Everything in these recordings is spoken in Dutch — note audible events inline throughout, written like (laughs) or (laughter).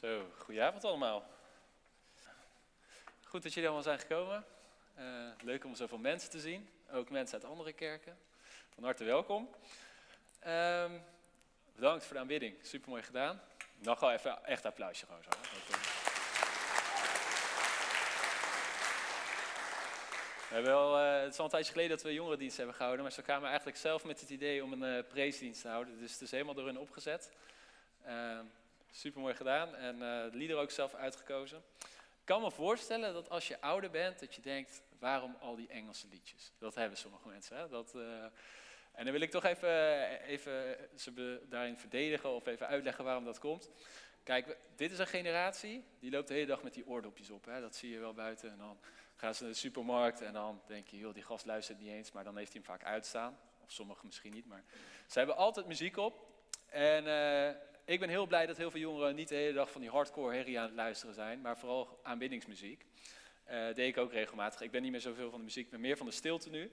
Zo, goedenavond allemaal. Goed dat jullie allemaal zijn gekomen. Eh, leuk om zoveel mensen te zien, ook mensen uit andere kerken. Van harte welkom. Ehm, bedankt voor de aanbidding, super mooi gedaan. Nog wel even echt applausje gewoon zo. eh. We hebben wel, eh, het is al een tijdje geleden dat we jongerendienst hebben gehouden, maar ze kwamen eigenlijk zelf met het idee om een uh, preesdienst te houden. Dus het is helemaal door hun opgezet. Super mooi gedaan en uh, de lieder ook zelf uitgekozen. Ik kan me voorstellen dat als je ouder bent, dat je denkt, waarom al die Engelse liedjes? Dat hebben sommige mensen. Hè? Dat, uh, en dan wil ik toch even, even ze daarin verdedigen of even uitleggen waarom dat komt. Kijk, dit is een generatie, die loopt de hele dag met die oordopjes op. Hè? Dat zie je wel buiten. En dan gaan ze naar de supermarkt en dan denk je, joh, die gast luistert niet eens, maar dan heeft hij hem vaak uitstaan. Of sommigen misschien niet, maar ze hebben altijd muziek op. En ik ben heel blij dat heel veel jongeren niet de hele dag van die hardcore herrie aan het luisteren zijn, maar vooral aanbiddingsmuziek. Uh, deed ik ook regelmatig. Ik ben niet meer zoveel van de muziek, maar meer van de stilte nu.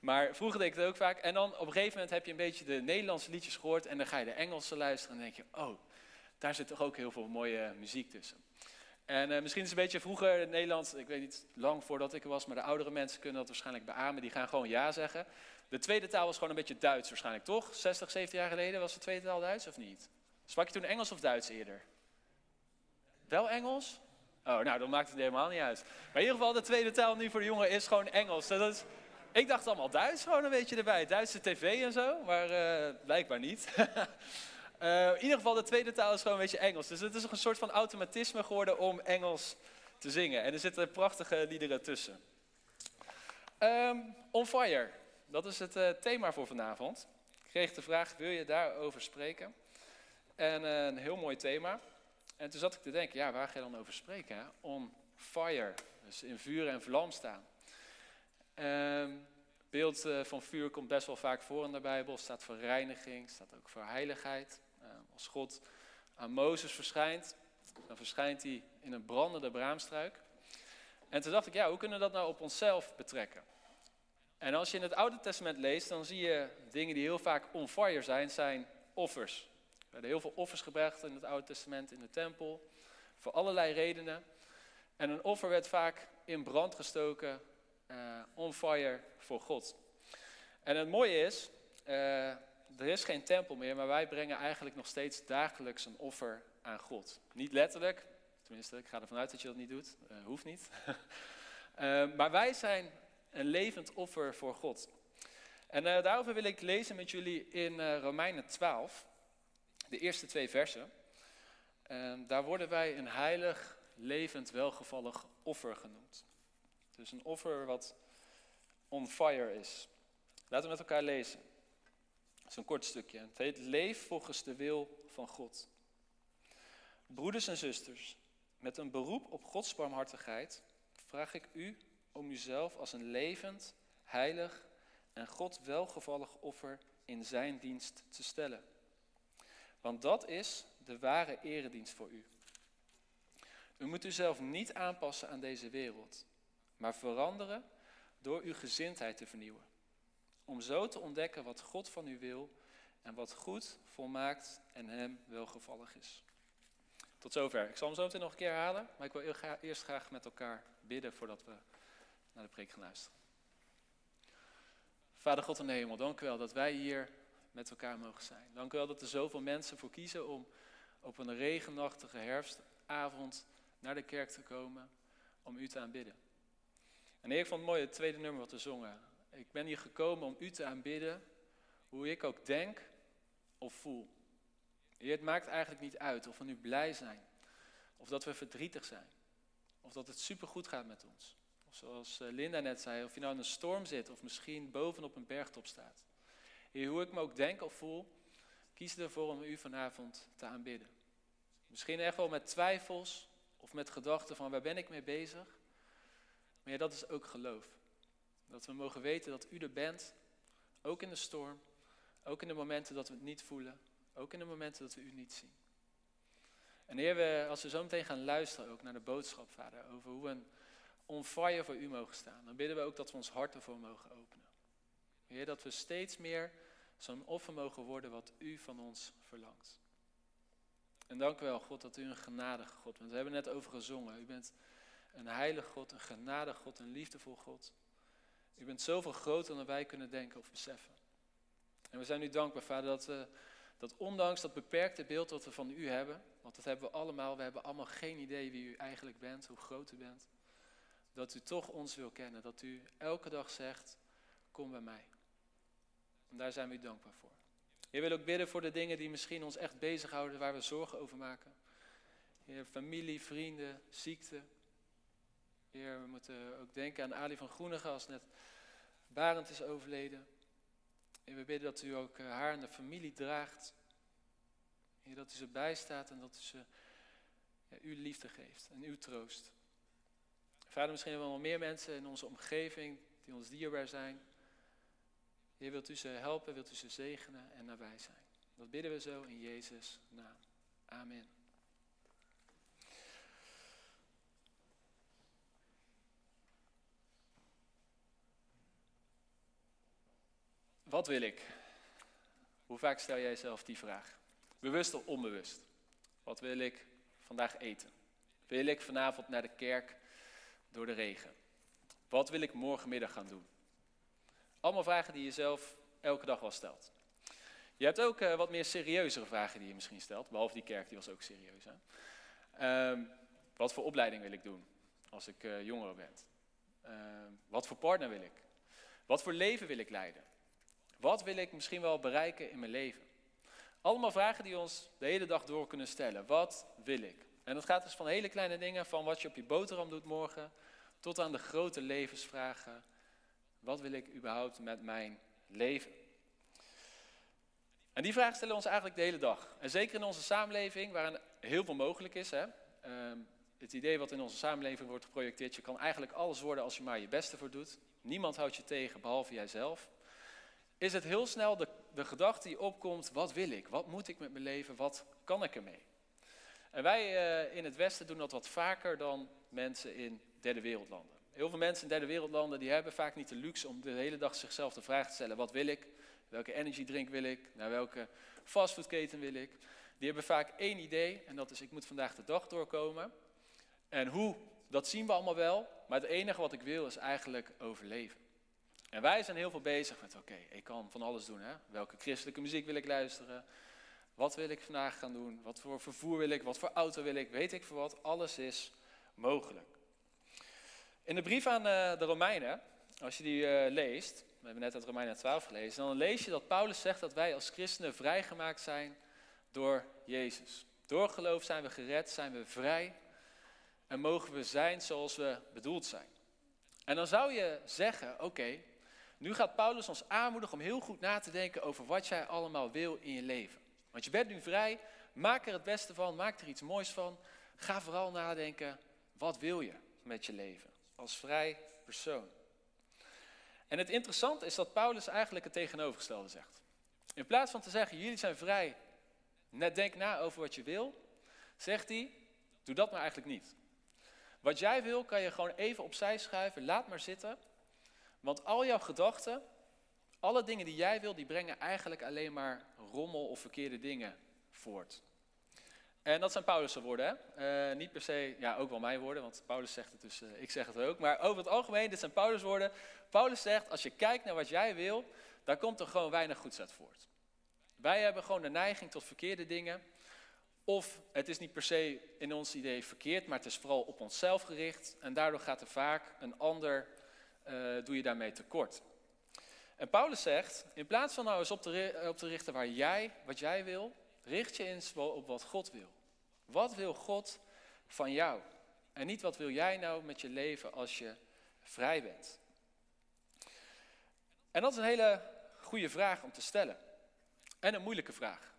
Maar vroeger deed ik het ook vaak. En dan op een gegeven moment heb je een beetje de Nederlandse liedjes gehoord en dan ga je de Engelse luisteren en denk je, oh, daar zit toch ook heel veel mooie muziek tussen. En uh, misschien is het een beetje vroeger in Nederland, ik weet niet lang voordat ik er was, maar de oudere mensen kunnen dat waarschijnlijk beamen, die gaan gewoon ja zeggen. De tweede taal was gewoon een beetje Duits waarschijnlijk, toch? 60, 70 jaar geleden was de tweede taal Duits of niet? Sprak je toen Engels of Duits eerder? Wel Engels? Oh, nou, dan maakt het helemaal niet uit. Maar in ieder geval, de tweede taal nu voor de jongen is gewoon Engels. Dat is, ik dacht allemaal Duits gewoon een beetje erbij. Duitse tv en zo, maar uh, blijkbaar niet. uh, (laughs) in ieder geval, de tweede taal is gewoon een beetje Engels. Dus het is een soort van automatisme geworden om Engels te zingen. En er zitten prachtige liederen tussen. Um, on Fire, dat is het uh, thema voor vanavond. Ik kreeg de vraag, wil je daarover spreken? En uh, een heel mooi thema. En toen zat ik te denken, ja, waar ga je dan over spreken? Hè? On fire, dus in vuur en vlam staan. Um, beeld uh, van vuur komt best wel vaak voor in de Bijbel. staat voor reiniging, staat ook voor heiligheid. Uh, als God aan Mozes verschijnt, dan verschijnt hij in een brandende braamstruik. En toen dacht ik, ja, hoe kunnen we dat nou op onszelf betrekken? En als je in het Oude Testament leest, dan zie je dingen die heel vaak on fire zijn, zijn offers. Er werden heel veel offers gebracht in het Oude Testament in de tempel, voor allerlei redenen. En een offer werd vaak in brand gestoken, uh, on fire voor God. En het mooie is, uh, er is geen tempel meer, maar wij brengen eigenlijk nog steeds dagelijks een offer aan God. Niet letterlijk, tenminste, ik ga ervan uit dat je dat niet doet, uh, hoeft niet. (laughs) maar wij zijn een levend offer voor God. En daarover wil ik lezen met jullie in Romeinen 12 de eerste twee versen. En daar worden wij een heilig, levend, welgevallig offer genoemd. Dus een offer wat on fire is. Laten we met elkaar lezen. Het is een kort stukje. Het heet Leef volgens de wil van God. Broeders en zusters, met een beroep op Gods barmhartigheid vraag ik u om uzelf als een levend, heilig en God welgevallig offer in zijn dienst te stellen. Want dat is de ware eredienst voor u. U moet uzelf niet aanpassen aan deze wereld, maar veranderen door uw gezindheid te vernieuwen. Om zo te ontdekken wat God van u wil en wat goed, volmaakt en hem welgevallig is. Tot zover. Ik zal hem zo meteen nog een keer herhalen, maar ik wil eerst graag met elkaar bidden voordat we naar de preek gaan luisteren. Vader God in de hemel, dank u wel dat wij hier met elkaar mogen zijn. Dank u wel dat er zoveel mensen voor kiezen om op een regenachtige herfstavond naar de kerk te komen om u te aanbidden. En ik vond het mooi het tweede nummer wat we zongen. Ik ben hier gekomen om u te aanbidden, hoe ik ook denk of voel. Heer, het maakt eigenlijk niet uit of we nu blij zijn, of dat we verdrietig zijn, of dat het supergoed gaat met ons. Of zoals eh, Linda net zei, of je nou in een storm zit of misschien bovenop een bergtop staat. Heer, hoe ik me ook denk of voel, kies ervoor om u vanavond te aanbidden. Misschien echt wel met twijfels of met gedachten van waar ben ik mee bezig. Maar ja, dat is ook geloof. Dat we mogen weten dat u er bent, ook in de storm, ook in de momenten dat we het niet voelen, ook in de momenten dat we u niet zien. En Heer, we, als we zo meteen gaan luisteren ook naar de boodschap, Vader, over hoe we on fire voor u mogen staan, dan bidden we ook dat we ons hart ervoor mogen openen. Heer, dat we steeds meer zo'n offer mogen worden wat u van ons verlangt. En dank u wel, God, dat u een genadige God bent. We hebben net over gezongen. U bent een heilige God, een genadige God, een liefdevol God. U bent zoveel groter dan wij kunnen denken of beseffen. En we zijn u dankbaar, Vader, dat, we, dat ondanks dat beperkte beeld dat we van u hebben, want dat hebben we allemaal, we hebben allemaal geen idee wie u eigenlijk bent, hoe groot u bent, dat u toch ons wil kennen, dat u elke dag zegt, kom bij mij. En daar zijn we u dankbaar voor. Je wil ook bidden voor de dingen die misschien ons echt bezighouden, waar we zorgen over maken. Heer, familie, vrienden, ziekte. Heer, we moeten ook denken aan Ali van Groenige als net Barend is overleden. En we bidden dat u ook eh, haar en de familie draagt. Heer, dat u ze bijstaat en dat u ze ja, uw liefde geeft en uw troost. Vader, misschien hebben we nog meer mensen in onze omgeving die ons dierbaar zijn. Heer, wilt u ze helpen, wilt u ze zegenen en nabij zijn. Dat bidden we zo in Jezus' naam. Amen. Wat wil ik? Hoe vaak stel jij jezelf die vraag? Bewust of onbewust? Wat wil ik vandaag eten? Wil ik vanavond naar de kerk door de regen? Wat wil ik morgenmiddag gaan doen? Allemaal vragen die je zelf elke dag wel stelt. Je hebt ook uh, wat meer serieuzere vragen die je misschien stelt, behalve die kerk, die was ook serieus. Hè? Um, wat voor opleiding wil ik doen als ik uh, jonger ben? Uh, wat voor partner wil ik? Wat voor leven wil ik leiden? Wat wil ik misschien wel bereiken in mijn leven? Allemaal vragen die ons de hele dag door kunnen stellen. Wat wil ik? En dat gaat dus van hele kleine dingen, van wat je op je boterham doet morgen, tot aan de grote levensvragen. Wat wil ik überhaupt met mijn leven? En die vragen stellen we ons eigenlijk de hele dag. En zeker in onze samenleving, waarin heel veel mogelijk is. Hè? Uh, het idee wat in onze samenleving wordt geprojecteerd, je kan eigenlijk alles worden als je maar je beste voor doet. Niemand houdt je tegen, behalve jijzelf is het heel snel de, de gedachte die opkomt, wat wil ik? Wat moet ik met mijn leven? Wat kan ik ermee? En wij uh, in het Westen doen dat wat vaker dan mensen in derde wereldlanden. Heel veel mensen in derde wereldlanden die hebben vaak niet de luxe om de hele dag zichzelf de vraag te stellen, wat wil ik? Welke energiedrink wil ik? Naar welke fastfoodketen wil ik? Die hebben vaak één idee en dat is ik moet vandaag de dag doorkomen. En hoe, dat zien we allemaal wel, maar het enige wat ik wil is eigenlijk overleven. En wij zijn heel veel bezig met, oké, ik kan van alles doen. Hè? Welke christelijke muziek wil ik luisteren? Wat wil ik vandaag gaan doen? Wat voor vervoer wil ik? Wat voor auto wil ik? Weet ik voor wat? Alles is mogelijk. In de brief aan eh, de Romeinen, als je die uh, leest, we hebben net uit Romeinen 12 gelezen, dan lees je dat Paulus zegt dat wij als christenen vrijgemaakt zijn door Jezus. Door geloof zijn we gered, zijn we vrij en mogen we zijn zoals we bedoeld zijn. En dan zou je zeggen, oké, nu gaat Paulus ons aanmoedigen om heel goed na te denken over wat jij allemaal wil in je leven. Want je bent nu vrij, maak er het beste van, maak er iets moois van. Ga vooral nadenken, wat wil je met je leven als vrij persoon? En het interessante is dat Paulus eigenlijk het tegenovergestelde zegt. In plaats van te zeggen, jullie zijn vrij, net denk na over wat je wil, zegt hij, doe dat maar eigenlijk niet. Wat jij wil, kan je gewoon even opzij schuiven, laat maar zitten. Want al jouw gedachten, alle dingen die jij wil, die brengen eigenlijk alleen maar rommel of verkeerde dingen voort. En dat zijn Paulus' woorden. Hè? Uh, niet per se, ja, ook wel mijn woorden, want Paulus zegt het dus, uh, ik zeg het ook. Maar over het algemeen, dit zijn Paulus' woorden. Paulus zegt, als je kijkt naar wat jij wil, daar komt er gewoon weinig goeds uit voort. Wij hebben gewoon de neiging tot verkeerde dingen. Of het is niet per se in ons idee verkeerd, maar het is vooral op onszelf gericht. En daardoor gaat er vaak een ander uh, doe je daarmee tekort. En Paulus zegt, in plaats van nou eens op te, op te richten waar jij, wat jij wil, richt je eens op wat God wil. Wat wil God van jou? En niet wat wil jij nou met je leven als je vrij bent? En dat is een hele goede vraag om te stellen. En een moeilijke vraag.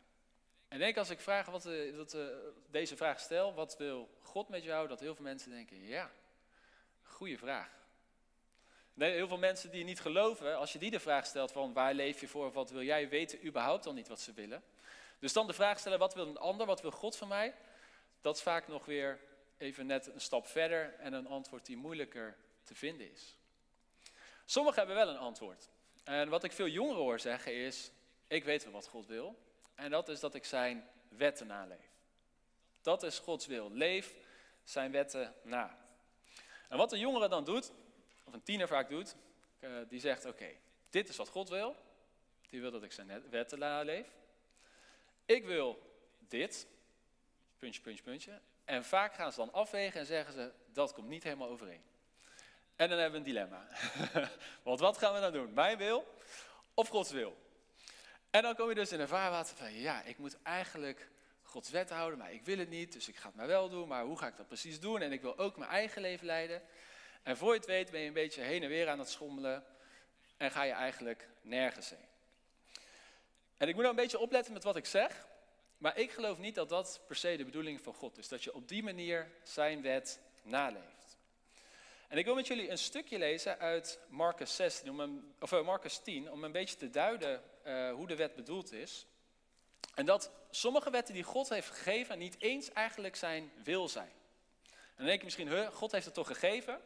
En ik denk als ik vraag wat, dat, uh, deze vraag stel, wat wil God met jou, dat heel veel mensen denken, ja, goede vraag. Nee, heel veel mensen die niet geloven, als je die de vraag stelt van waar leef je voor, wat wil jij, weten überhaupt al niet wat ze willen. Dus dan de vraag stellen, wat wil een ander, wat wil God van mij? Dat is vaak nog weer even net een stap verder en een antwoord die moeilijker te vinden is. Sommigen hebben wel een antwoord. En wat ik veel jongeren hoor zeggen is, ik weet wel wat God wil. En dat is dat ik zijn wetten naleef. Dat is Gods wil. Leef zijn wetten na. En wat de jongere dan doet, of een tiener vaak doet, uh, die zegt: Oké, dit is wat God wil. Die wil dat ik zijn wetten naleef. Ik wil dit. Puntje, puntje, puntje. En vaak gaan ze dan afwegen en zeggen ze: Dat komt niet helemaal overeen. En dan hebben we een dilemma. (laughs) Want wat gaan we dan doen? Mijn wil of Gods wil? En dan kom je dus in een vaarwater van: Ja, ik moet eigenlijk Gods wet houden, maar ik wil het niet, dus ik ga het maar wel doen. Maar hoe ga ik dat precies doen? En ik wil ook mijn eigen leven leiden. En voor je het weet ben je een beetje heen en weer aan het schommelen en ga je eigenlijk nergens heen. En ik moet nou een beetje opletten met wat ik zeg, maar ik geloof niet dat dat per se de bedoeling van God is. Dat je op die manier zijn wet naleeft. En ik wil met jullie een stukje lezen uit Marcus, 16, om een, of uh, Marcus 10, om een beetje te duiden uh, hoe de wet bedoeld is. En dat sommige wetten die God heeft gegeven niet eens eigenlijk zijn wil zijn. En dan denk je misschien, God heeft het toch gegeven?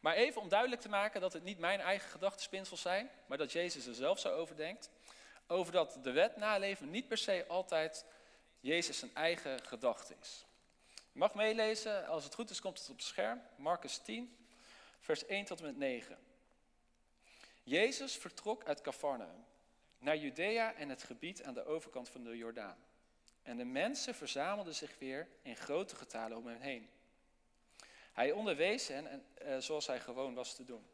Maar even om duidelijk te maken dat het niet mijn eigen gedachtenspinsels zijn, maar dat Jezus er zelf zo over denkt. Over dat de wet naleven niet per se altijd Jezus zijn eigen gedachte is. Je mag meelezen, als het goed is komt het op het scherm. Marcus 10, vers 1 tot en met 9. Jezus vertrok uit Cafarnaum naar Judea en het gebied aan de overkant van de Jordaan. En de mensen verzamelden zich weer in grote getalen om hem heen. Hij onderwees hen en, uh, zoals hij gewoon was te doen.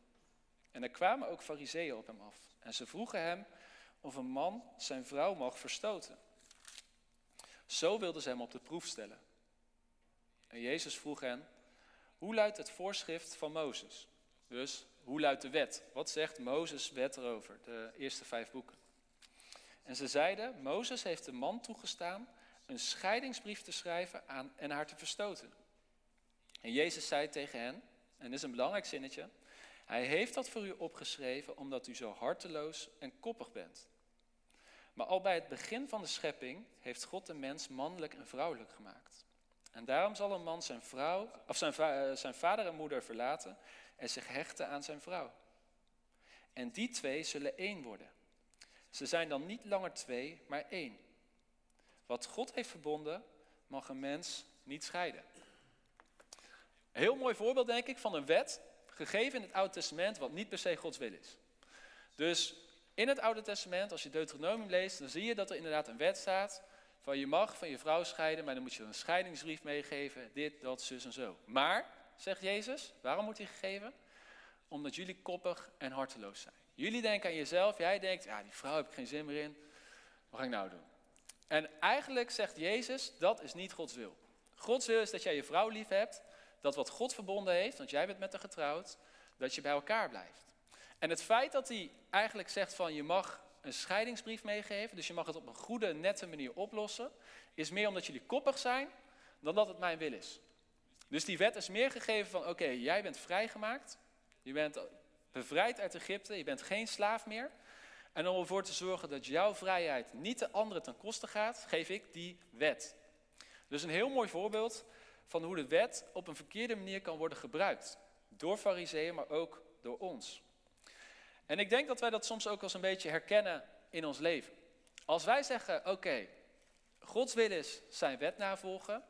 En er kwamen ook fariseeën op hem af. En ze vroegen hem of een man zijn vrouw mag verstoten. Zo wilden ze hem op de proef stellen. En Jezus vroeg hen, hoe luidt het voorschrift van Mozes? Dus, hoe luidt de wet? Wat zegt Mozes wet erover, de eerste vijf boeken? En ze zeiden, Mozes heeft de man toegestaan een scheidingsbrief te schrijven aan, en haar te verstoten. En Jezus zei tegen hen, en dit is een belangrijk zinnetje, hij heeft dat voor u opgeschreven omdat u zo harteloos en koppig bent. Maar al bij het begin van de schepping heeft God de mens mannelijk en vrouwelijk gemaakt. En daarom zal een man zijn, vrouw, of zijn, eh, zijn vader en moeder verlaten en zich hechten aan zijn vrouw. En die twee zullen één worden. Ze zijn dan niet langer twee, maar één. Wat God heeft verbonden, mag een mens niet scheiden. Heel mooi voorbeeld, denk ik, van een wet, gegeven in het Oude Testament, wat niet per se Gods wil is. Dus in het Oude Testament, als je Deuteronomium leest, dan zie je dat er inderdaad een wet staat van je mag van je vrouw scheiden, maar dan moet je een scheidingsbrief meegeven, dit, dat, zus en zo. Maar, zegt Jezus, waarom wordt die gegeven? Omdat jullie koppig en harteloos zijn. Jullie denken aan jezelf, jij denkt, ja, die vrouw heb ik geen zin meer in, wat ga ik nou doen? En eigenlijk zegt Jezus, dat is niet Gods wil. Gods wil is dat jij je vrouw lief hebt, dat wat God verbonden heeft, want jij bent met haar getrouwd, dat je bij elkaar blijft. En het feit dat hij eigenlijk zegt van je mag een scheidingsbrief meegeven, dus je mag het op een goede, nette manier oplossen, is meer omdat jullie koppig zijn dan dat het mijn wil is. Dus die wet is meer gegeven van oké, jij bent vrijgemaakt, je bent bevrijd uit Egypte, je bent geen slaaf meer. En om ervoor te zorgen dat jouw vrijheid niet de anderen ten koste gaat, geef ik die wet. Dus een heel mooi voorbeeld van hoe de wet op een verkeerde manier kan worden gebruikt. Door fariseeën, maar ook door ons. En ik denk dat wij dat soms ook als een beetje herkennen in ons leven. Als wij zeggen, oké, Gods wil is zijn wet navolgen,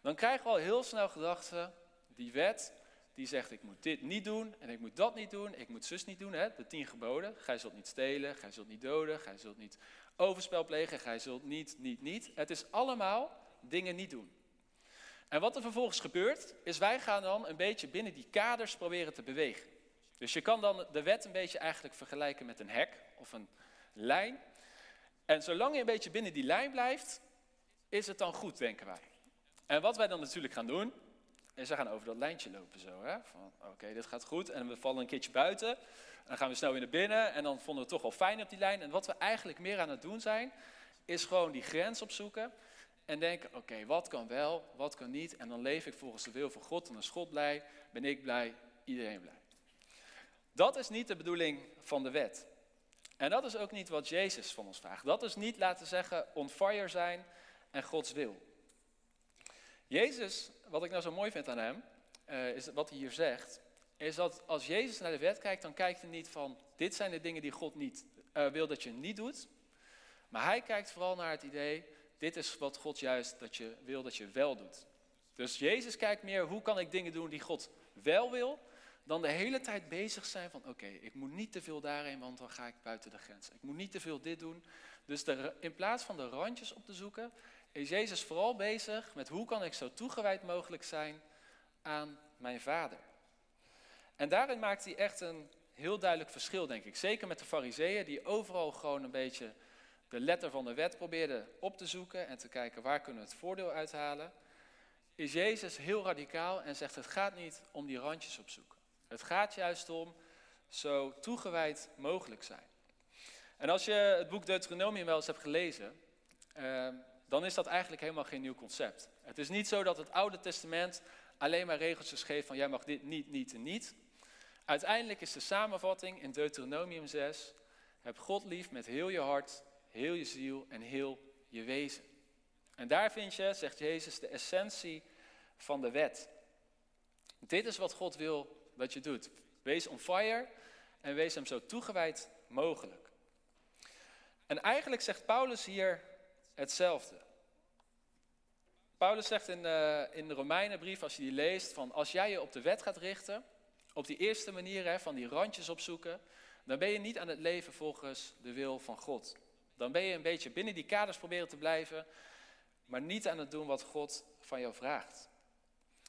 dan krijgen we al heel snel gedachten, die wet, die zegt ik moet dit niet doen en ik moet dat niet doen, ik moet zus niet doen, hè? de tien geboden. Gij zult niet stelen, gij zult niet doden, gij zult niet overspel plegen, gij zult niet, niet, niet. Het is allemaal dingen niet doen. En wat er vervolgens gebeurt, is wij gaan dan een beetje binnen die kaders proberen te bewegen. Dus je kan dan de wet een beetje eigenlijk vergelijken met een hek of een lijn. En zolang je een beetje binnen die lijn blijft, is het dan goed, denken wij. En wat wij dan natuurlijk gaan doen, is we gaan over dat lijntje lopen zo. Hè? Van oké, dit gaat goed. En we vallen een keertje buiten. En dan gaan we snel weer naar binnen. En dan vonden we het toch wel fijn op die lijn. En wat we eigenlijk meer aan het doen zijn, is gewoon die grens opzoeken. En denken, oké, wat kan wel, wat kan niet. En dan leef ik volgens de wil van God. Dan is God blij, ben ik blij, iedereen blij. Dat is niet de bedoeling van de wet. En dat is ook niet wat Jezus van ons vraagt. Dat is niet, laten zeggen, on fire zijn en Gods wil. Jezus, wat ik nou zo mooi vind aan hem, uh, is wat hij hier zegt, is dat als Jezus naar de wet kijkt, dan kijkt hij niet van, dit zijn de dingen die God niet uh, wil dat je niet doet. Maar hij kijkt vooral naar het idee, dit is wat God juist dat je wil dat je wel doet. Dus Jezus kijkt meer, hoe kan ik dingen doen die God wel wil, dan de hele tijd bezig zijn van, oké, ik moet niet te veel daarheen, want dan ga ik buiten de grens. Ik moet niet te veel dit doen. Dus in plaats van de randjes op te zoeken, is Jezus vooral bezig met hoe kan ik zo toegewijd mogelijk zijn aan mijn vader. En daarin maakt hij echt een heel duidelijk verschil, denk ik. Zeker met de fariseeën, die overal gewoon een beetje de letter van de wet probeerden op te zoeken en te kijken waar kunnen we het voordeel uithalen. Is Jezus heel radicaal en zegt het gaat niet om die randjes opzoeken. Het gaat juist om zo toegewijd mogelijk zijn. En als je het boek Deuteronomium wel eens hebt gelezen, uh, dan is dat eigenlijk helemaal geen nieuw concept. Het is niet zo dat het Oude Testament alleen maar regeltjes geeft van jij mag dit niet, niet en niet. Uiteindelijk is de samenvatting in Deuteronomium 6, heb God lief met heel je hart, heel je ziel en heel je wezen. En daar vind je, zegt Jezus, de essentie van de wet. Dit is wat God wil dat je doet. Wees on fire en wees hem zo toegewijd mogelijk. En eigenlijk zegt Paulus hier hetzelfde. Paulus zegt in de, in de Romeinenbrief, als je die leest, van als jij je op de wet gaat richten, op die eerste manier hè, van die randjes opzoeken, dan ben je niet aan het leven volgens de wil van God. Dan ben je een beetje binnen die kaders proberen te blijven, maar niet aan het doen wat God van jou vraagt.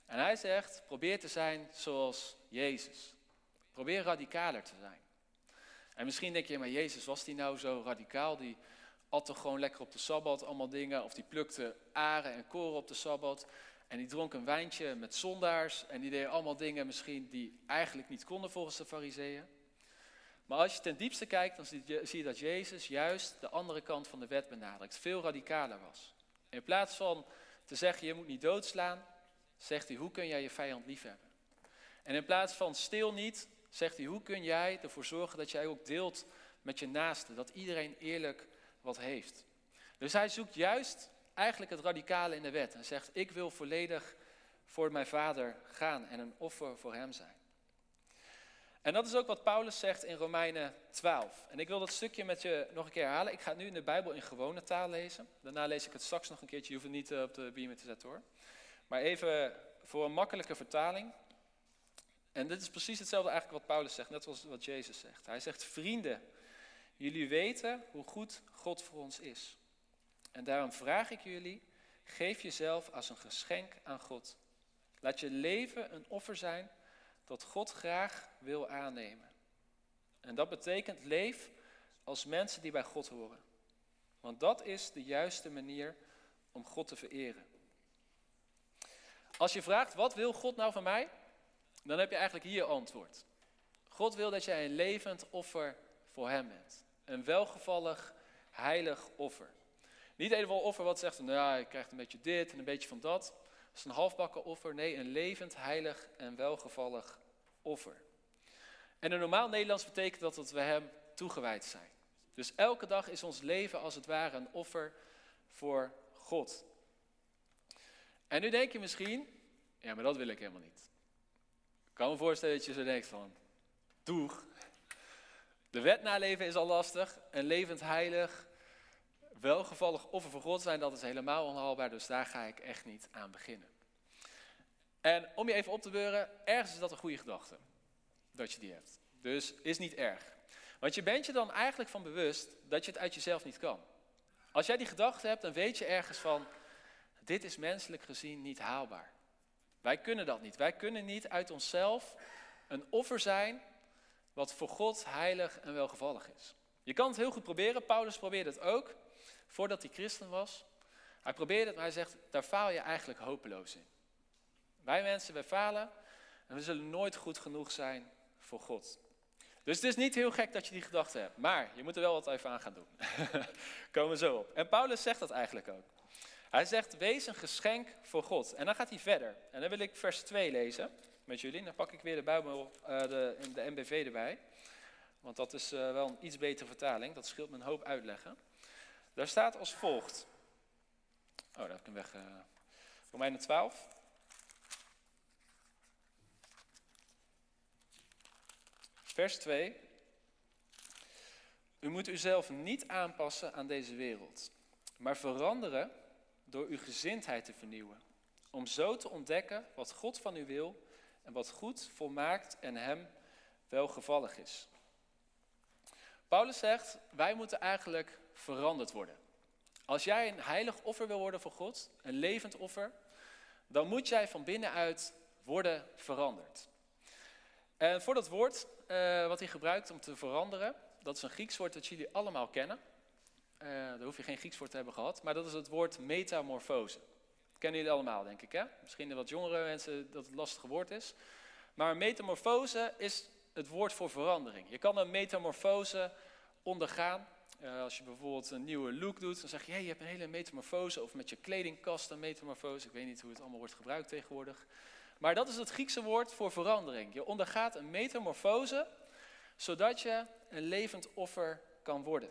En hij zegt, probeer te zijn zoals Jezus. Probeer radicaler te zijn. En misschien denk je, maar Jezus, was die nou zo radicaal? Die at toch gewoon lekker op de Sabbat allemaal dingen. Of die plukte aren en koren op de Sabbat. En die dronk een wijntje met zondaars. En die deed allemaal dingen misschien die eigenlijk niet konden volgens de fariseeën. Maar als je ten diepste kijkt, dan zie je, dat Jezus juist de andere kant van de wet benadrukt. Veel radicaler was. In plaats van te zeggen, je moet niet doodslaan, zegt hij, hoe kun jij je vijand liefhebben? En in plaats van stil niet, zegt hij, hoe kun jij ervoor zorgen dat jij ook deelt met je naaste, dat iedereen eerlijk wat heeft. Dus hij zoekt juist eigenlijk het radicale in de wet en zegt, ik wil volledig voor mijn vader gaan en een offer voor hem zijn. En dat is ook wat Paulus zegt in Romeinen 12. En ik wil dat stukje met je nog een keer herhalen. Ik ga het nu in de Bijbel in gewone taal lezen. Daarna lees ik het straks nog een keertje. Je hoeft het niet eh, op de beamer te zetten hoor. Maar even voor een makkelijke vertaling. En dit is precies hetzelfde eigenlijk wat Paulus zegt, net zoals wat Jezus zegt. Hij zegt, vrienden, jullie weten hoe goed God voor ons is. En daarom vraag ik jullie, geef jezelf als een geschenk aan God. Laat je leven een offer zijn dat God graag wil aannemen. En dat betekent leef als mensen die bij God horen. Want dat is de juiste manier om God te vereren. Als je vraagt, wat wil God nou van mij? Dan heb je eigenlijk hier antwoord. God wil dat jij een levend offer voor Hem bent. Een welgevallig, heilig offer. Niet een offer wat zegt, nou je krijgt een beetje dit en een beetje van dat. Is een halfbakken offer. Nee, een levend, heilig en welgevallig offer. En in normaal Nederlands betekent dat dat we Hem toegewijd zijn. Dus elke dag is ons leven als het ware een offer voor God. En nu denk je misschien, ja, maar dat wil ik helemaal niet. Ik kan me voorstellen dat je zo denkt van, doeg. De wet naleven is al lastig. Een levend heilig, welgevallig offer voor God zijn, dat is helemaal onhaalbaar. Dus daar ga ik echt niet aan beginnen. En om je even op te beuren, ergens is dat een goede gedachte. Dat je die hebt. Dus is niet erg. Want je bent je dan eigenlijk van bewust dat je het uit jezelf niet kan. Als jij die gedachte hebt, dan weet je ergens van, dit is menselijk gezien niet haalbaar. Wij kunnen dat niet. Wij kunnen niet uit onszelf een offer zijn wat voor God heilig en welgevallig is. Je kan het heel goed proberen. Paulus probeerde het ook voordat hij christen was. Hij probeerde het, maar hij zegt, daar faal je eigenlijk hopeloos in. Wij mensen, wij falen en we zullen nooit goed genoeg zijn voor God. Dus het is niet heel gek dat je die gedachte hebt. Maar je moet er wel wat even aan gaan doen. (laughs) Komen we zo op. En Paulus zegt dat eigenlijk ook. Hij zegt, wees een geschenk voor God. En dan gaat hij verder. En dan wil ik vers 2 lezen met jullie. Dan pak ik weer de Bijbel, uh, de, de MBV erbij. Want dat is uh, wel een iets betere vertaling. Dat scheelt me een hoop uitleggen. Daar staat als volgt. Oh, daar heb ik hem weg. Uh, Romeinen 12. Vers 2. U moet uzelf niet aanpassen aan deze wereld. maar veranderen door uw gezindheid te vernieuwen. Om zo te ontdekken wat God van u wil en wat goed, volmaakt en hem welgevallig is. Paulus zegt, wij moeten eigenlijk veranderd worden. Als jij een heilig offer wil worden voor God, een levend offer, dan moet jij van binnenuit worden veranderd. En voor dat woord uh, wat hij gebruikt om te veranderen, dat is een Grieks woord dat jullie allemaal kennen. Uh, daar hoef je geen Grieks voor te hebben gehad, maar dat is het woord metamorfose. Dat kennen jullie allemaal, denk ik. Hè? Misschien de wat jongere mensen dat het lastige woord is. Maar metamorfose is het woord voor verandering. Je kan een metamorfose ondergaan. Uh, als je bijvoorbeeld een nieuwe look doet, dan zeg je, hey, je hebt een hele metamorfose. Of met je kledingkast een metamorfose. Ik weet niet hoe het allemaal wordt gebruikt tegenwoordig. Maar dat is het Griekse woord voor verandering. Je ondergaat een metamorfose, zodat je een levend offer kan worden.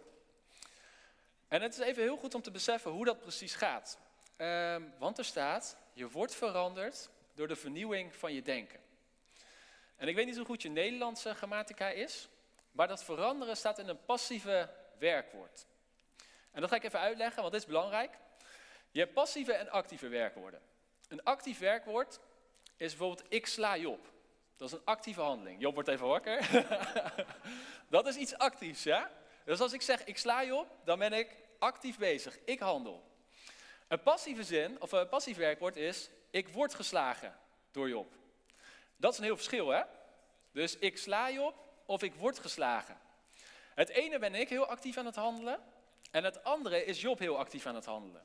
En het is even heel goed om te beseffen hoe dat precies gaat. Uh, want er staat, je wordt veranderd door de vernieuwing van je denken. En ik weet niet hoe goed je Nederlandse grammatica is, maar dat veranderen staat in een passieve werkwoord. En dat ga ik even uitleggen, want dit is belangrijk. Je hebt passieve en actieve werkwoorden. Een actief werkwoord is bijvoorbeeld ik sla Job. Dat is een actieve handeling. Job wordt even wakker. (laughs) dat is iets actiefs, ja? Dus als ik zeg ik sla Job, dan ben ik actief bezig. Ik handel. Een passieve zin, of een passief werkwoord is ik word geslagen door Job. Dat is een heel verschil, hè? Dus ik sla Job of ik word geslagen. Het ene ben ik heel actief aan het handelen en het andere is Job heel actief aan het handelen.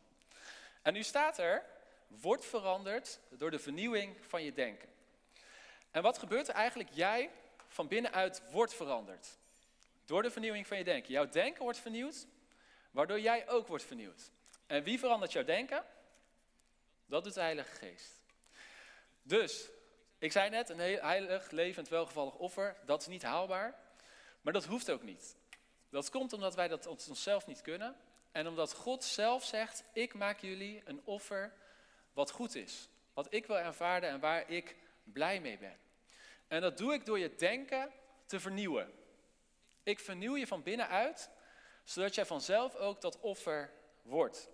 En nu staat er, wordt veranderd door de vernieuwing van je denken. En wat gebeurt er eigenlijk? Jij van binnenuit wordt veranderd. Door de vernieuwing van je denken. Jouw denken wordt vernieuwd, waardoor jij ook wordt vernieuwd. En wie verandert jouw denken? Dat doet de Heilige Geest. Dus, ik zei net, een heilig, levend, welgevallig offer, dat is niet haalbaar. Maar dat hoeft ook niet. Dat komt omdat wij dat onszelf niet kunnen. En omdat God zelf zegt, ik maak jullie een offer wat goed is. Wat ik wil ervaren en waar ik blij mee ben. En dat doe ik door je denken te vernieuwen. Ik vernieuw je van binnenuit, zodat jij vanzelf ook dat offer wordt.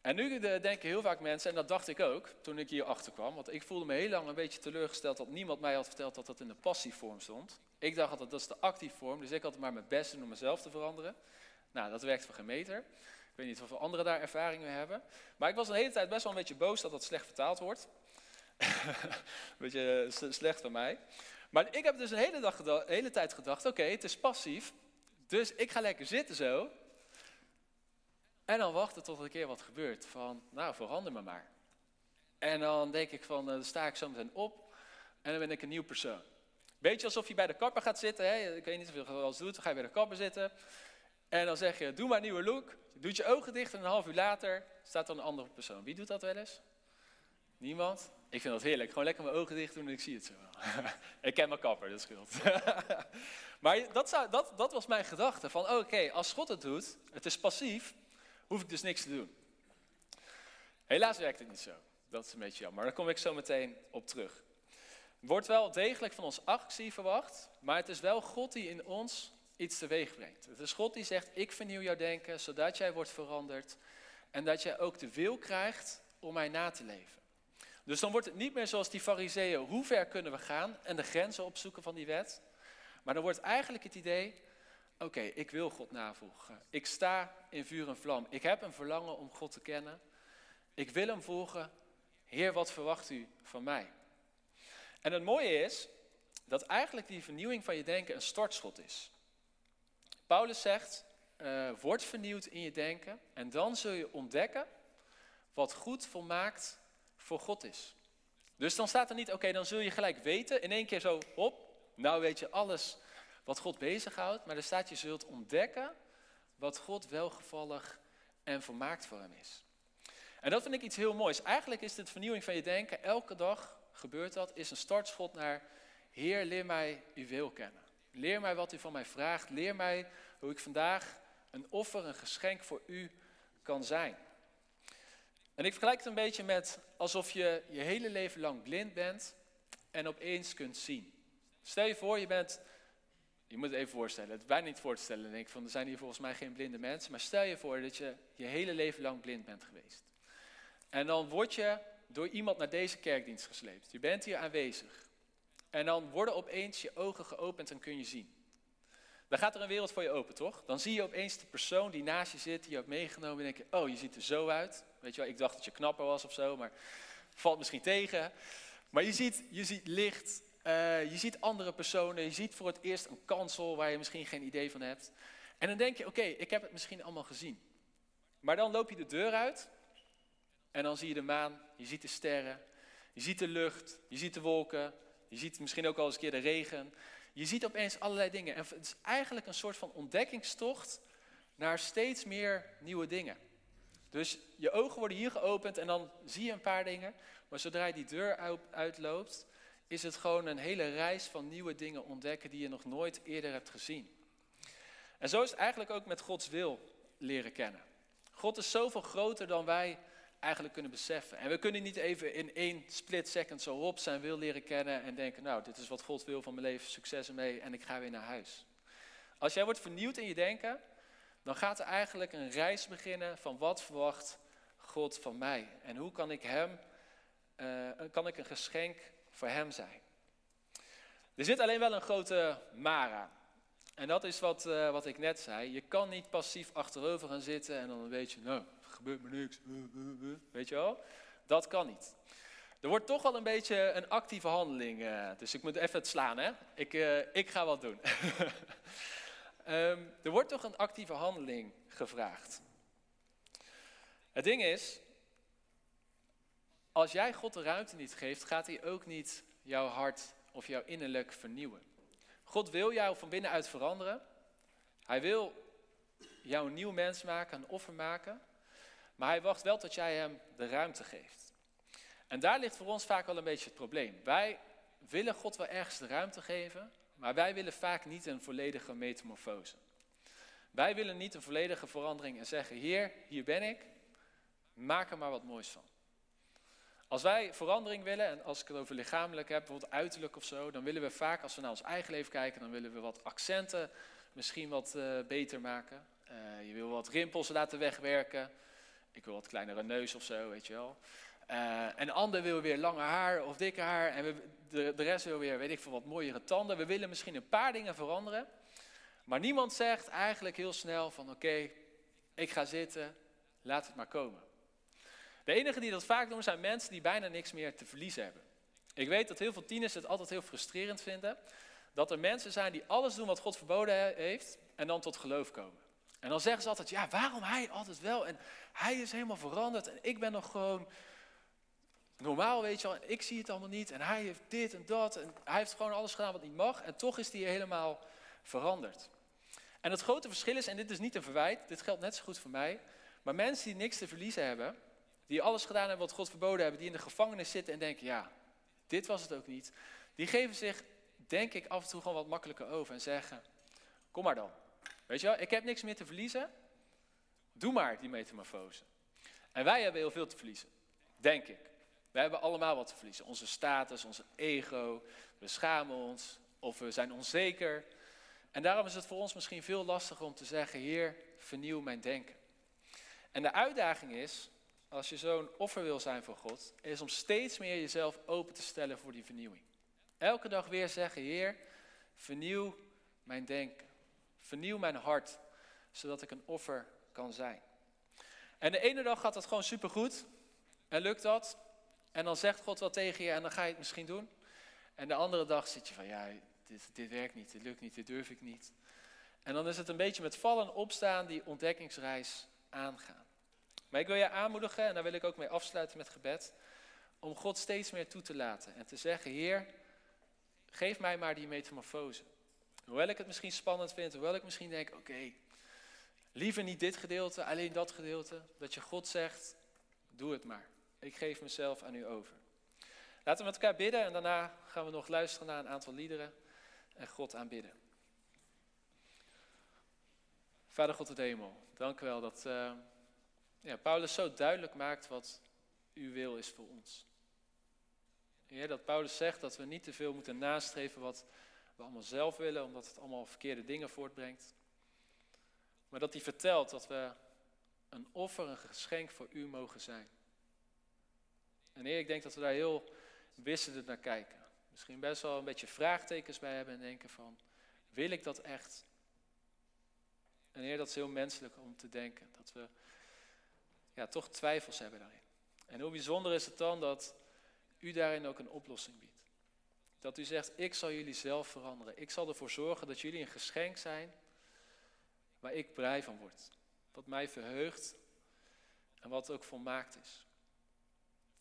En nu denken heel vaak mensen, en dat dacht ik ook toen ik hier achter kwam, want ik voelde me heel lang een beetje teleurgesteld dat niemand mij had verteld dat dat in de passievorm stond. Ik dacht altijd dat is de actief vorm, dus ik had maar mijn best om mezelf te veranderen. Nou, dat werkt voor geen meter. Ik weet niet of anderen daar ervaring mee hebben. Maar ik was een hele tijd best wel een beetje boos dat dat slecht vertaald wordt. (laughs) een beetje slecht van mij. Maar ik heb dus een hele, dag hele tijd gedacht, oké, het is passief. Dus ik ga lekker zitten zo. En dan wachten tot er een keer wat gebeurt. Van, nou, verander me maar. En dan denk ik van, eh, dan sta ik zo meteen op. En dan ben ik een nieuw persoon. Beetje alsof je bij de kapper gaat zitten. Hè? Ik weet niet of je dat wel eens doet. Dan ga je bij de kapper zitten. En dan zeg je, doe maar een nieuwe look. Je doet je ogen dicht en een half uur later staat er een andere persoon. Wie doet dat wel eens? Niemand? Ik vind dat heerlijk. Gewoon lekker mijn ogen dicht doen en ik zie het zo wel. (laughs) ik ken mijn kapper, dat scheelt. (laughs) maar dat, zou, dat, dat was mijn gedachte. Van oké, als God het doet, het is passief, hoef ik dus niks te doen. Helaas werkt het niet zo. Dat is een beetje jammer. Daar kom ik zo meteen op terug. Wordt wel degelijk van ons actie verwacht, maar het is wel God die in ons iets teweeg brengt. Het is God die zegt, ik vernieuw jouw denken, zodat jij wordt veranderd en dat jij ook de wil krijgt om mij na te leven. Dus dan wordt het niet meer zoals die fariseeën, hoe ver kunnen we gaan en de grenzen opzoeken van die wet. Maar dan wordt eigenlijk het idee, oké, ik wil God navolgen. Ik sta in vuur en vlam. Ik heb een verlangen om God te kennen. Ik wil hem volgen. Heer, wat verwacht u van mij? En het mooie is dat eigenlijk die vernieuwing van je denken een startschot is. Paulus zegt, uh, word vernieuwd in je denken en dan zul je ontdekken wat goed volmaakt voor God is. Dus dan staat er niet, oké, dan zul je gelijk weten, in één keer zo, hop, nou weet je alles wat God bezighoudt, maar er staat, je zult ontdekken wat God welgevallig en volmaakt voor hem is. En dat vind ik iets heel moois. Eigenlijk is dit vernieuwing van je denken, elke dag gebeurt dat, is een startschot naar, Heer, leer mij uw wil kennen. Leer mij wat u van mij vraagt. Leer mij hoe ik vandaag een offer, een geschenk voor u kan zijn. En ik vergelijk het een beetje met alsof je je hele leven lang blind bent en opeens kunt zien. Stel je voor, je bent je moet het even voorstellen, het is bijna niet voor te stellen. denk ik van, er zijn hier volgens mij geen blinde mensen. Maar stel je voor dat je je hele leven lang blind bent geweest. En dan word je door iemand naar deze kerkdienst gesleept. Je bent hier aanwezig. En dan worden opeens je ogen geopend en kun je zien. Dan gaat er een wereld voor je open, toch? Dan zie je opeens de persoon die naast je zit, die je hebt meegenomen. En denk je, oh, je ziet er zo uit. Weet je wel, ik dacht dat je knapper was of zo, maar valt misschien tegen. Maar je ziet, je ziet licht, uh, je ziet andere personen, je ziet voor het eerst een kansel waar je misschien geen idee van hebt. En dan denk je, oké, ik heb het misschien allemaal gezien. Maar dan loop je de deur uit en dan zie je de maan, je ziet de sterren, je ziet de lucht, je ziet de wolken, je ziet misschien ook al eens een keer de regen. Je ziet opeens allerlei dingen. En het is eigenlijk een soort van ontdekkingstocht naar steeds meer nieuwe dingen. Dus je ogen worden hier geopend en dan zie je een paar dingen. Maar zodra je die deur uitloopt, is het gewoon een hele reis van nieuwe dingen ontdekken die je nog nooit eerder hebt gezien. En zo is het eigenlijk ook met Gods wil leren kennen. God is zoveel groter dan wij eigenlijk kunnen beseffen. En we kunnen niet even in één split second zo op zijn wil leren kennen en denken, nou, dit is wat God wil van mijn leven, succes ermee en ik ga weer naar huis. Als jij wordt vernieuwd in je denken, dan gaat er eigenlijk een reis beginnen van wat verwacht God van mij en hoe kan ik hem, uh, kan ik een geschenk voor hem zijn. Er zit alleen wel een grote Mara. En dat is wat, uh, wat ik net zei. Je kan niet passief achterover gaan zitten en dan weet je, nou, gebeurt me niks. Weet je wel? Dat kan niet. Er wordt toch wel een beetje een actieve handeling. Dus ik moet even het slaan, hè? Ik, ik ga wat doen. um, (laughs) er wordt toch een actieve handeling gevraagd. Het ding is, als jij God de ruimte niet geeft, gaat hij ook niet jouw hart of jouw innerlijk vernieuwen. God wil jou van binnenuit veranderen. Hij wil jou een nieuw mens maken, een offer maken. Maar hij wacht wel tot jij hem de ruimte geeft. En daar ligt voor ons vaak wel een beetje het probleem. Wij willen God wel ergens de ruimte geven, maar wij willen vaak niet een volledige metamorfose. Wij willen niet een volledige verandering en zeggen: Heer, hier ben ik, maak er maar wat moois van. Als wij verandering willen, en als ik het over lichamelijk heb, bijvoorbeeld uiterlijk of zo, dan willen we vaak, als we naar ons eigen leven kijken, dan willen we wat accenten misschien wat uh, beter maken. Uh, je wil wat rimpels laten wegwerken. Ik wil wat kleinere neus of zo, weet je wel. Uh, en de ander wil weer langer haar of dikke haar. En de, de rest wil weer, weet ik veel, wat mooiere tanden. We willen misschien een paar dingen veranderen. Maar niemand zegt eigenlijk heel snel van oké, ik ga zitten, laat het maar komen. De enige die dat vaak doen zijn mensen die bijna niks meer te verliezen hebben. Ik weet dat heel veel tieners het altijd heel frustrerend vinden. Dat er mensen zijn die alles doen wat God verboden heeft en dan tot geloof komen. En dan zeggen ze altijd, ja, waarom hij altijd wel? En hij is helemaal veranderd en ik ben nog gewoon normaal, weet je wel. Ik zie het allemaal niet en hij heeft dit en dat. En hij heeft gewoon alles gedaan wat niet mag. En toch is hij helemaal veranderd. En het grote verschil is, en dit is niet een verwijt, dit geldt net zo goed voor mij. Maar mensen die niks te verliezen hebben, die alles gedaan hebben wat God verboden hebben, die in de gevangenis zitten en denken, ja, dit was het ook niet. Die geven zich, denk ik, af en toe gewoon wat makkelijker over en zeggen, kom maar dan. Weet je wel, ik heb niks meer te verliezen. Doe maar die metamorfose. En wij hebben heel veel te verliezen, denk ik. Wij hebben allemaal wat te verliezen. Onze status, onze ego, we schamen ons of we zijn onzeker. En daarom is het voor ons misschien veel lastiger om te zeggen, Heer, vernieuw mijn denken. En de uitdaging is, als je zo'n offer wil zijn voor God, is om steeds meer jezelf open te stellen voor die vernieuwing. Elke dag weer zeggen, Heer, vernieuw mijn denken. Vernieuw mijn hart, zodat ik een offer kan zijn. En de ene dag gaat het gewoon supergoed en lukt dat. En dan zegt God wat tegen je en dan ga je het misschien doen. En de andere dag zit je van, ja, dit, dit werkt niet, dit lukt niet, dit durf ik niet. En dan is het een beetje met vallen en opstaan die ontdekkingsreis aangaan. Maar ik wil je aanmoedigen, en daar wil ik ook mee afsluiten met gebed, om God steeds meer toe te laten en te zeggen, Heer, geef mij maar die metamorfose. Hoewel ik het misschien spannend vind, hoewel ik misschien denk, oké, liever niet dit gedeelte, alleen dat gedeelte. Dat je God zegt, doe het maar. Ik geef mezelf aan u over. Laten we met elkaar bidden en daarna gaan we nog luisteren naar een aantal liederen en God aanbidden. Vader God de hemel, dank u wel dat uh, ja, Paulus zo duidelijk maakt wat uw wil is voor ons. Heer, dat Paulus zegt dat we niet te veel moeten nastreven wat we allemaal zelf willen, omdat het allemaal verkeerde dingen voortbrengt. Maar dat hij vertelt dat we een offer, een geschenk voor u mogen zijn. En Heer, ik denk dat we daar heel wisselend naar kijken. Misschien best wel een beetje vraagtekens bij hebben en denken van, wil ik dat echt? En Heer, dat is heel menselijk om te denken, dat we ja, toch twijfels hebben daarin. En hoe bijzonder is het dan dat u daarin ook een oplossing biedt. Dat u zegt, ik zal jullie zelf veranderen. Ik zal ervoor zorgen dat jullie een geschenk zijn waar ik blij van word. Wat mij verheugt en wat ook volmaakt is.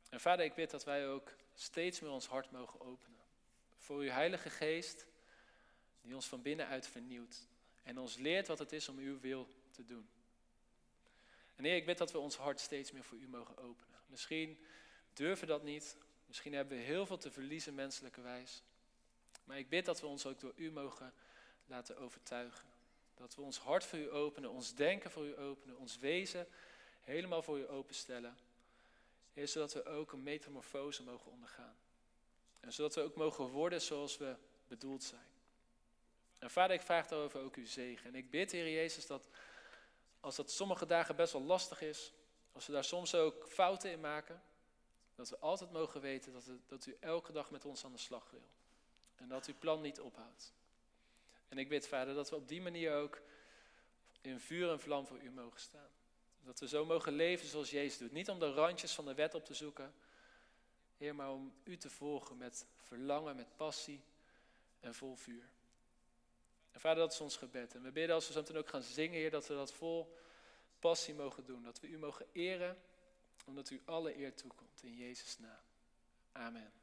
En vader, ik bid dat wij ook steeds meer ons hart mogen openen. Voor uw Heilige Geest, die ons van binnenuit vernieuwt. En ons leert wat het is om uw wil te doen. En Heer, ik bid dat we ons hart steeds meer voor u mogen openen. Misschien durven we dat niet. Misschien hebben we heel veel te verliezen menselijke wijs. Maar ik bid dat we ons ook door u mogen laten overtuigen. Dat we ons hart voor u openen, ons denken voor u openen, ons wezen helemaal voor u openstellen. Zodat we ook een metamorfose mogen ondergaan. En zodat we ook mogen worden zoals we bedoeld zijn. En vader, ik vraag daarover ook uw zegen. En ik bid, Heer Jezus, dat als dat sommige dagen best wel lastig is, als we daar soms ook fouten in maken, dat we altijd mogen weten dat, dat u elke dag met ons aan de slag wil. En dat uw plan niet ophoudt. En ik bid, Vader, dat we op die manier ook in vuur en vlam voor u mogen staan. Dat we zo mogen leven zoals Jezus doet. Niet om de randjes van de wet op te zoeken, Heer, maar om u te volgen met verlangen, met passie en vol vuur. En Vader, dat is ons gebed. En we bidden als we zo meteen ook gaan zingen, Heer, dat we dat vol passie mogen doen. Dat we u mogen eren, omdat u alle eer toekomt. In Jezus' naam. Amen.